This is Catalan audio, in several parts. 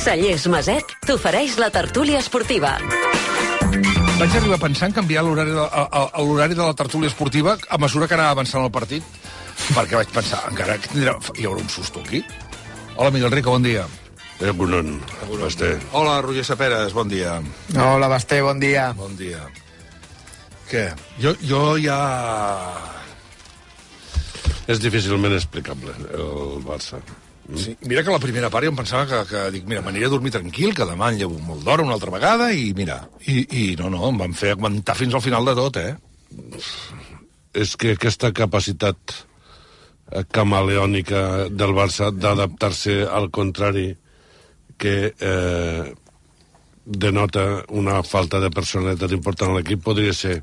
Cellers Maset t'ofereix la tertúlia esportiva. Vaig arribar a pensar en canviar l'horari de, a- a- l'horari de la tertúlia esportiva a mesura que anava avançant el partit, perquè vaig pensar, encara que tindrà, hi haurà un susto aquí. Hola, Miguel Rico, bon dia. Eh, Bonon, Basté. Hola, Roger Saperes, bon dia. Hola, Basté, bon dia. Bon dia. Què? Jo, jo ja... És difícilment explicable, el Barça. Sí, mira que la primera part jo em pensava que, que dic, mira, m'aniré a dormir tranquil, que demà en llevo molt d'hora una altra vegada, i mira, i, i no, no, em van fer aguantar fins al final de tot, eh? És que aquesta capacitat eh, camaleònica del Barça d'adaptar-se al contrari que eh, denota una falta de personalitat important a l'equip podria ser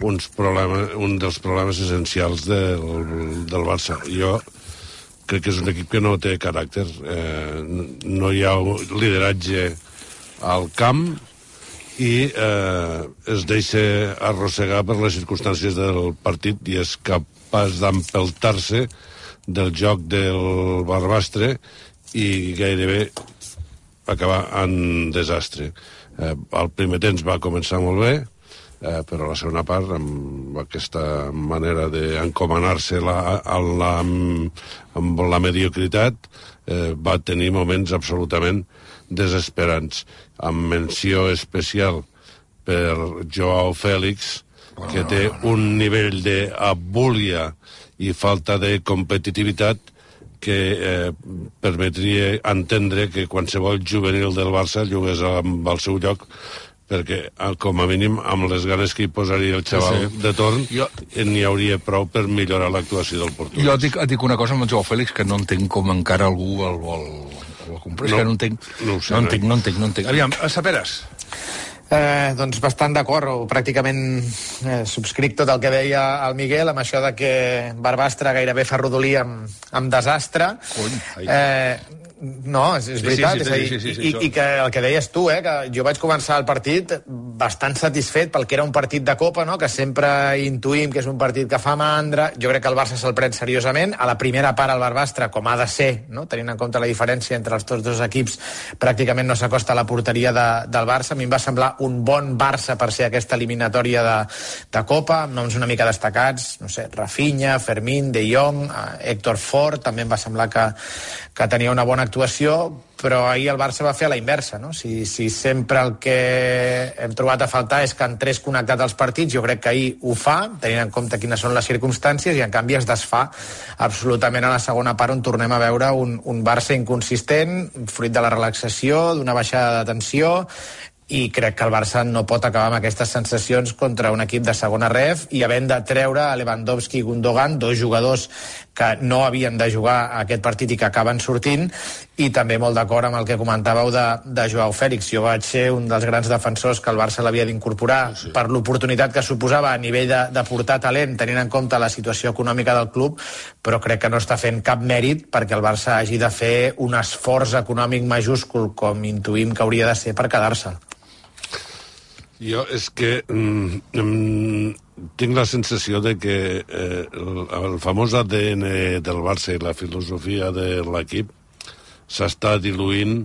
uns problemes, un dels problemes essencials del, del Barça. Jo crec que és un equip que no té caràcter. Eh, no hi ha lideratge al camp i eh, es deixa arrossegar per les circumstàncies del partit i és capaç d'empeltar-se del joc del Barbastre i gairebé acabar en desastre. Eh, el primer temps va començar molt bé, eh, però la segona part, amb aquesta manera d'encomanar-se la, a la, amb la mediocritat, eh, va tenir moments absolutament desesperants, amb menció especial per Joao Fèlix, que té un nivell d'abúlia i falta de competitivitat que eh, permetria entendre que qualsevol juvenil del Barça jugués amb el seu lloc perquè, eh, com a mínim, amb les ganes que hi posaria el xaval Sí, sí, de torn, Jo- jo... n'hi hauria prou per millorar l'actuació del portuguès. Jo et dic, et dic una cosa amb el Joao Fèlix, que no entenc com encara algú el vol, el vol comprar. No, No, que no entenc, no sé, no no. entenc, no entenc, no entenc. Aviam, a Saperes. Eh, doncs bastant d'acord, o pràcticament eh, subscric tot el que deia el Miguel amb això de que Barbastre gairebé fa rodolí amb, amb desastre. Cony, eh, no, és, és Sí, veritat. sí, sí, és a dir, sí, sí, sí, i, això. i que el que deies tu, eh, que jo vaig començar el partit bastant satisfet pel que era un partit de Copa, no? que sempre intuïm que és un partit que fa mandra. Jo crec que el Barça se'l pren seriosament. A la primera part el Barbastre, com ha de ser, no? tenint en compte la diferència entre els tots dos equips, pràcticament no s'acosta a la porteria de, del Barça. A mi em va semblar un bon Barça per ser aquesta eliminatòria de, de Copa, amb noms una mica destacats, no sé, Rafinha, Fermín, De Jong, eh, Héctor Ford, també em va semblar que, que tenia una bona actuació, però ahir el Barça va fer a la inversa, no? Si, si sempre el que hem trobat a faltar és que entrés connectat als partits, jo crec que ahir ho fa, tenint en compte quines són les circumstàncies, i en canvi es desfà absolutament a la segona part on tornem a veure un, un Barça inconsistent, fruit de la relaxació, d'una baixada de tensió, i crec que el Barça no pot acabar amb aquestes sensacions contra un equip de segona ref i havent de treure a Lewandowski i Gundogan, dos jugadors que no havien de jugar a aquest partit i que acaben sortint, i també molt d'acord amb el que comentàveu de, de Joao Fèlix. Jo vaig ser un dels grans defensors que el Barça l'havia d'incorporar sí. per l'oportunitat que suposava a nivell de, de portar talent, tenint en compte la situació econòmica del club, però crec que no està fent cap mèrit perquè el Barça hagi de fer un esforç econòmic majúscul, com intuïm que hauria de ser per quedar-se. Jo és que mm, mm, tinc la sensació de que eh, el, el famós ADN del Barça i la filosofia de l'equip s'està diluint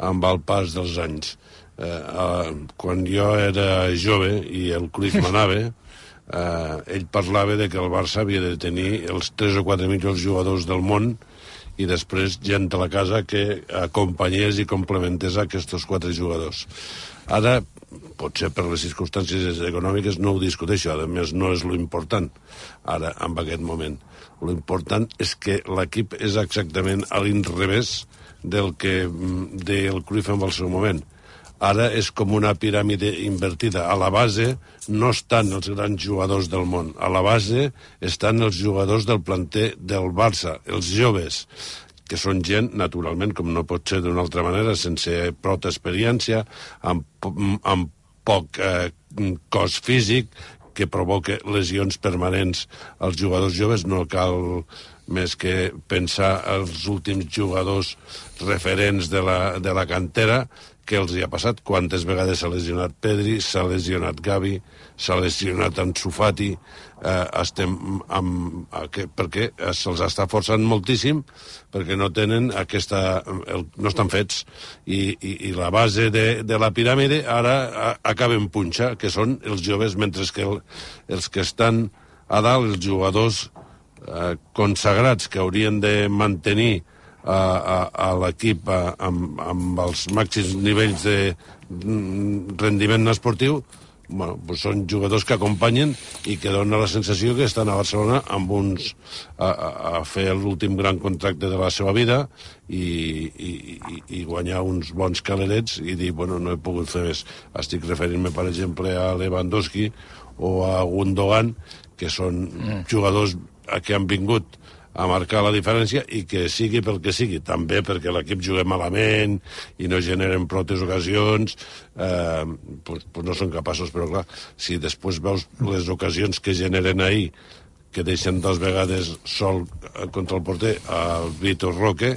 amb el pas dels anys. Eh, eh, quan jo era jove i el Cruyff manava, eh, ell parlava de que el Barça havia de tenir els 3 o 4 millors jugadors del món i després gent de la casa que acompanyés i complementés aquests quatre jugadors. Ara, potser per les circumstàncies econòmiques no ho discuteixo, a més no és lo important ara, en aquest moment. Lo important és que l'equip és exactament a l'inrevés del que mm, del Cruyff en el seu moment. Ara és com una piràmide invertida. A la base no estan els grans jugadors del món. A la base estan els jugadors del planter del Barça, els joves, que són gent, naturalment, com no pot ser d'una altra manera, sense prou experiència, amb, po- amb poc eh, cos físic, que provoca lesions permanents als jugadors joves. No cal més que pensar els últims jugadors referents de la, de la cantera, què els hi ha passat, quantes vegades s'ha lesionat Pedri, s'ha lesionat Gavi, s'ha lesionat Ansu Fati, eh, estem amb, que, perquè se'ls està forçant moltíssim perquè no tenen aquesta... El, no estan fets. I, i, i la base de, de la piràmide ara acaba en punxa, que són els joves, mentre que el, els que estan a dalt, els jugadors eh, consagrats que haurien de mantenir a, a, a l'equip amb, amb els màxims nivells de mm, rendiment esportiu, bueno, pues són jugadors que acompanyen i que donen la sensació que estan a Barcelona amb uns a, a, a fer l'últim gran contracte de la seva vida i, i, i, i guanyar uns bons calerets i dir, bueno, no he pogut fer més. Estic referint-me, per exemple, a Lewandowski o a Gundogan, que són mm. jugadors que han vingut a marcar la diferència i que sigui pel que sigui, també perquè l'equip juga malament i no generen protes ocasions, eh, pues, pues no són capaços, però clar, si després veus les ocasions que generen ahir, que deixen dues vegades sol contra el porter al Vitor Roque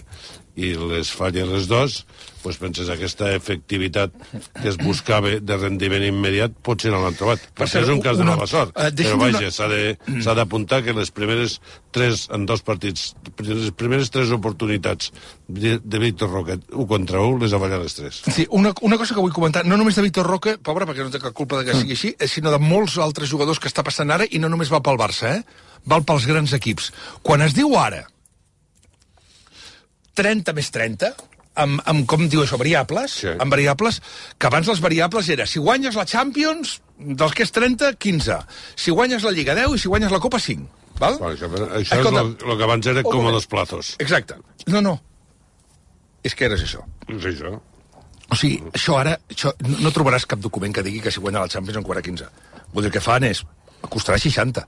i les falles les dos, doncs penses aquesta efectivitat que es buscava de rendiment immediat potser no l'han trobat. Per és un cas de mala sort. Uh, però vaja, s'ha d'apuntar que les primeres tres en dos partits, les primeres tres oportunitats de, de Víctor Roque, un contra un, les ha ballat les tres. Sí, una, una cosa que vull comentar, no només de Víctor Roque, pobre, perquè no té cap culpa de que sigui així, sinó de molts altres jugadors que està passant ara, i no només va pel Barça, eh? val pels grans equips. Quan es diu ara 30 més 30, amb, amb com diu això, variables, sí. amb variables, que abans les variables era si guanyes la Champions, dels que és 30, 15. Si guanyes la Lliga, 10, i si guanyes la Copa, 5. Val? Bueno, això això Escolta, és el que abans era com a dos plazos. Exacte. No, no. És que eres això. És això. O sigui, això ara... Això, no trobaràs cap document que digui que si guanya la Champions en 15. Vull dir, que fan és... Costarà 60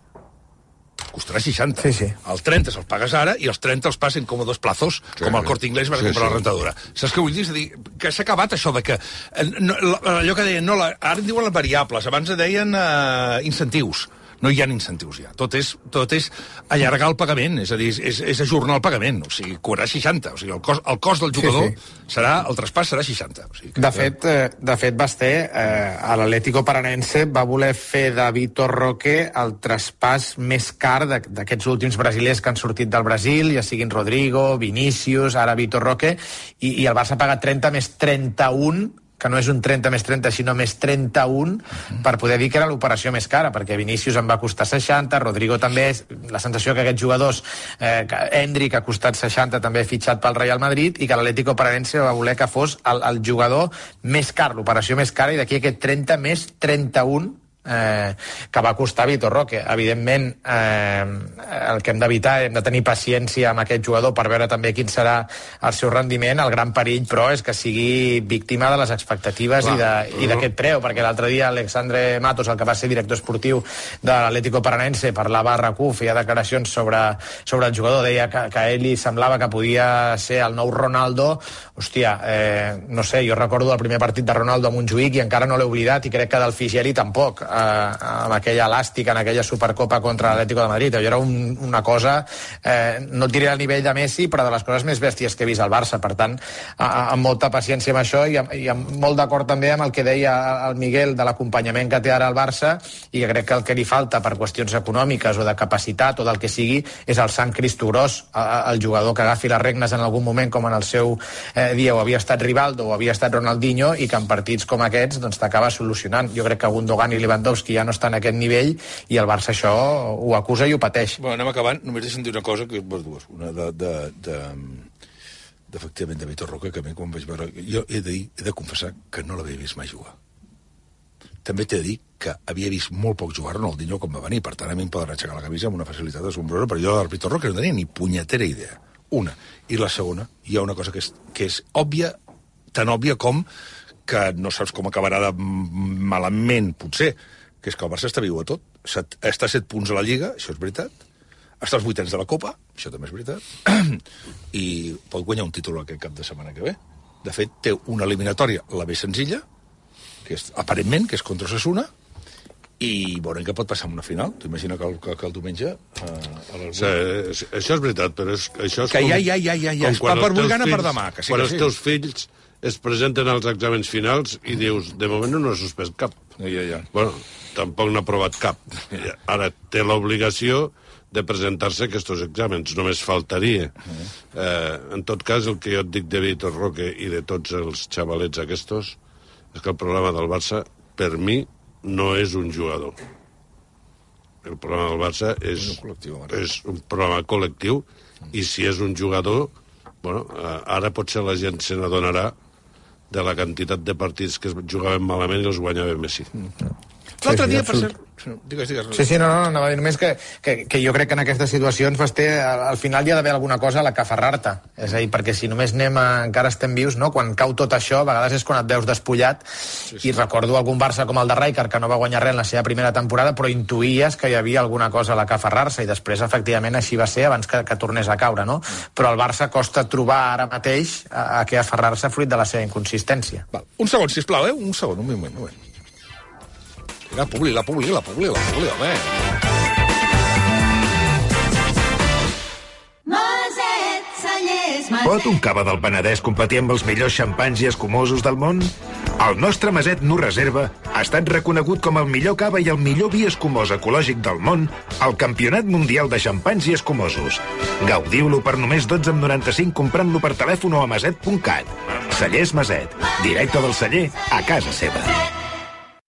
costarà 60. Sí, sí. El 30 se'ls pagues ara i els 30 els passen com a dos plazos, sí, com el Corte Inglés va sí, comprar sí. la rentadora. Saps què vull dir? És a dir, que s'ha acabat això de que... Eh, no, allò que deien, no, la, ara en diuen les variables, abans deien uh, incentius no hi ha incentius ja. Tot és, tot és allargar el pagament, és a dir, és, és ajornar el pagament, o sigui, cobrarà 60, o sigui, el cost, el cost del jugador sí, sí. serà, el traspàs serà 60. O sigui, que... de, fet, eh, de fet, Basté, eh, a l'Atlético Paranense va voler fer de Vitor Roque el traspàs més car d'aquests últims brasilers que han sortit del Brasil, ja siguin Rodrigo, Vinícius, ara Vitor Roque, i, i el Barça ha pagat 30 més 31 que no és un 30 més 30, sinó més 31, uh -huh. per poder dir que era l'operació més cara, perquè Vinícius em va costar 60, Rodrigo també, és la sensació que aquests jugadors, eh, que Endrick ha costat 60, també fitxat pel Real Madrid, i que l'Atlético Paranense va voler que fos el, el jugador més car, l'operació més cara, i d'aquí aquest 30 més 31 eh, que va costar Vitor Roque. Evidentment, eh, el que hem d'evitar, hem de tenir paciència amb aquest jugador per veure també quin serà el seu rendiment. El gran perill, però, és que sigui víctima de les expectatives Clar. i d'aquest preu, perquè l'altre dia Alexandre Matos, el que va ser director esportiu de l'Atlético Paranense, parlava a RAC1, feia declaracions sobre, sobre el jugador, deia que, que a ell li semblava que podia ser el nou Ronaldo. Hòstia, eh, no sé, jo recordo el primer partit de Ronaldo a Montjuïc i encara no l'he oblidat i crec que del Figeli tampoc eh, amb aquella elàstica en aquella Supercopa contra l'Atlético de Madrid. Allò era un, una cosa, eh, no et diré al nivell de Messi, però de les coses més bèsties que he vist al Barça. Per tant, a, amb molta paciència amb això i amb, i amb molt d'acord també amb el que deia el Miguel de l'acompanyament que té ara el Barça i que crec que el que li falta per qüestions econòmiques o de capacitat o del que sigui és el Sant Cristo Gros, el jugador que agafi les regnes en algun moment com en el seu eh, dia o havia estat Rivaldo o havia estat Ronaldinho i que en partits com aquests doncs t'acaba solucionant. Jo crec que Gundogan i Lewandowski Lewandowski ja no està en aquest nivell i el Barça això ho acusa i ho pateix. Bueno, anem acabant. Només deixem dir una cosa, que és dues. Una de, de, de, d'efectivament de Vitor Roca, que a mi quan vaig veure... Jo he de, dir, he de confessar que no l'havia vist mai jugar. També t'he de dir que havia vist molt poc jugar Ronaldinho com va venir, per tant a mi em poden aixecar la camisa amb una facilitat assombrosa, però jo del Vitor Roca no tenia ni punyetera idea. Una. I la segona, hi ha una cosa que és, que és òbvia, tan òbvia com que no saps com acabarà de malament, potser, que és que el Barça està viu a tot. Està a 7 punts a la Lliga, això és veritat. Està als vuitens de la Copa, això també és veritat. I pot guanyar un títol aquest cap de setmana que ve. De fet, té una eliminatòria, la més senzilla, que és, aparentment, que és contra Sassuna, i veurem què pot passar en una final. T'imagina que, el, que, que el diumenge... Eh, sí, això és veritat, però és, això és que com, ja, ja, ja, ja, ja, per avui gana per demà. Que sí, quan que els sí. teus fills es presenten als exàmens finals i dius, de moment no n'ha suspès cap. Ja, ja, ja. Bueno, tampoc n'ha aprovat cap. Ara té l'obligació de presentar-se aquests exàmens, només faltaria. Eh, en tot cas, el que jo et dic de Víctor Roque i de tots els xavalets aquests és que el problema del Barça, per mi, no és un jugador. El problema del Barça és, un col·lectiu, és un problema col·lectiu i si és un jugador, bueno, eh, ara potser la gent se n'adonarà de la quantitat de partits que es jugaven malament i els guanyava Messi. L'altre sí, dia, per cert... Digues, digues. Sí, sí, no, no, anava a dir només que, que, que jo crec que en aquestes situacions Basté, al, al final hi ha d'haver alguna cosa a la que aferrar-te. És a dir, perquè si només anem a, encara estem vius, no? quan cau tot això, a vegades és quan et veus despullat, sí, sí. i recordo algun Barça com el de Rijkaard, que no va guanyar res en la seva primera temporada, però intuïes que hi havia alguna cosa a la que aferrar-se, i després, efectivament, així va ser abans que, que tornés a caure, no? Però al Barça costa trobar ara mateix a, a què aferrar-se fruit de la seva inconsistència. Val. Un segon, sisplau, eh? Un segon, un moment, un moment. La publi, la publi, la publi, la publi, home. Maset, maset. Pot un cava del Penedès competir amb els millors xampans i escumosos del món? El nostre Maset Nu Reserva ha estat reconegut com el millor cava i el millor vi escumós ecològic del món al Campionat Mundial de Xampans i Escumosos. Gaudiu-lo per només 12,95 comprant-lo per telèfon o a maset.cat. Cellers Maset, directe del celler a casa seva.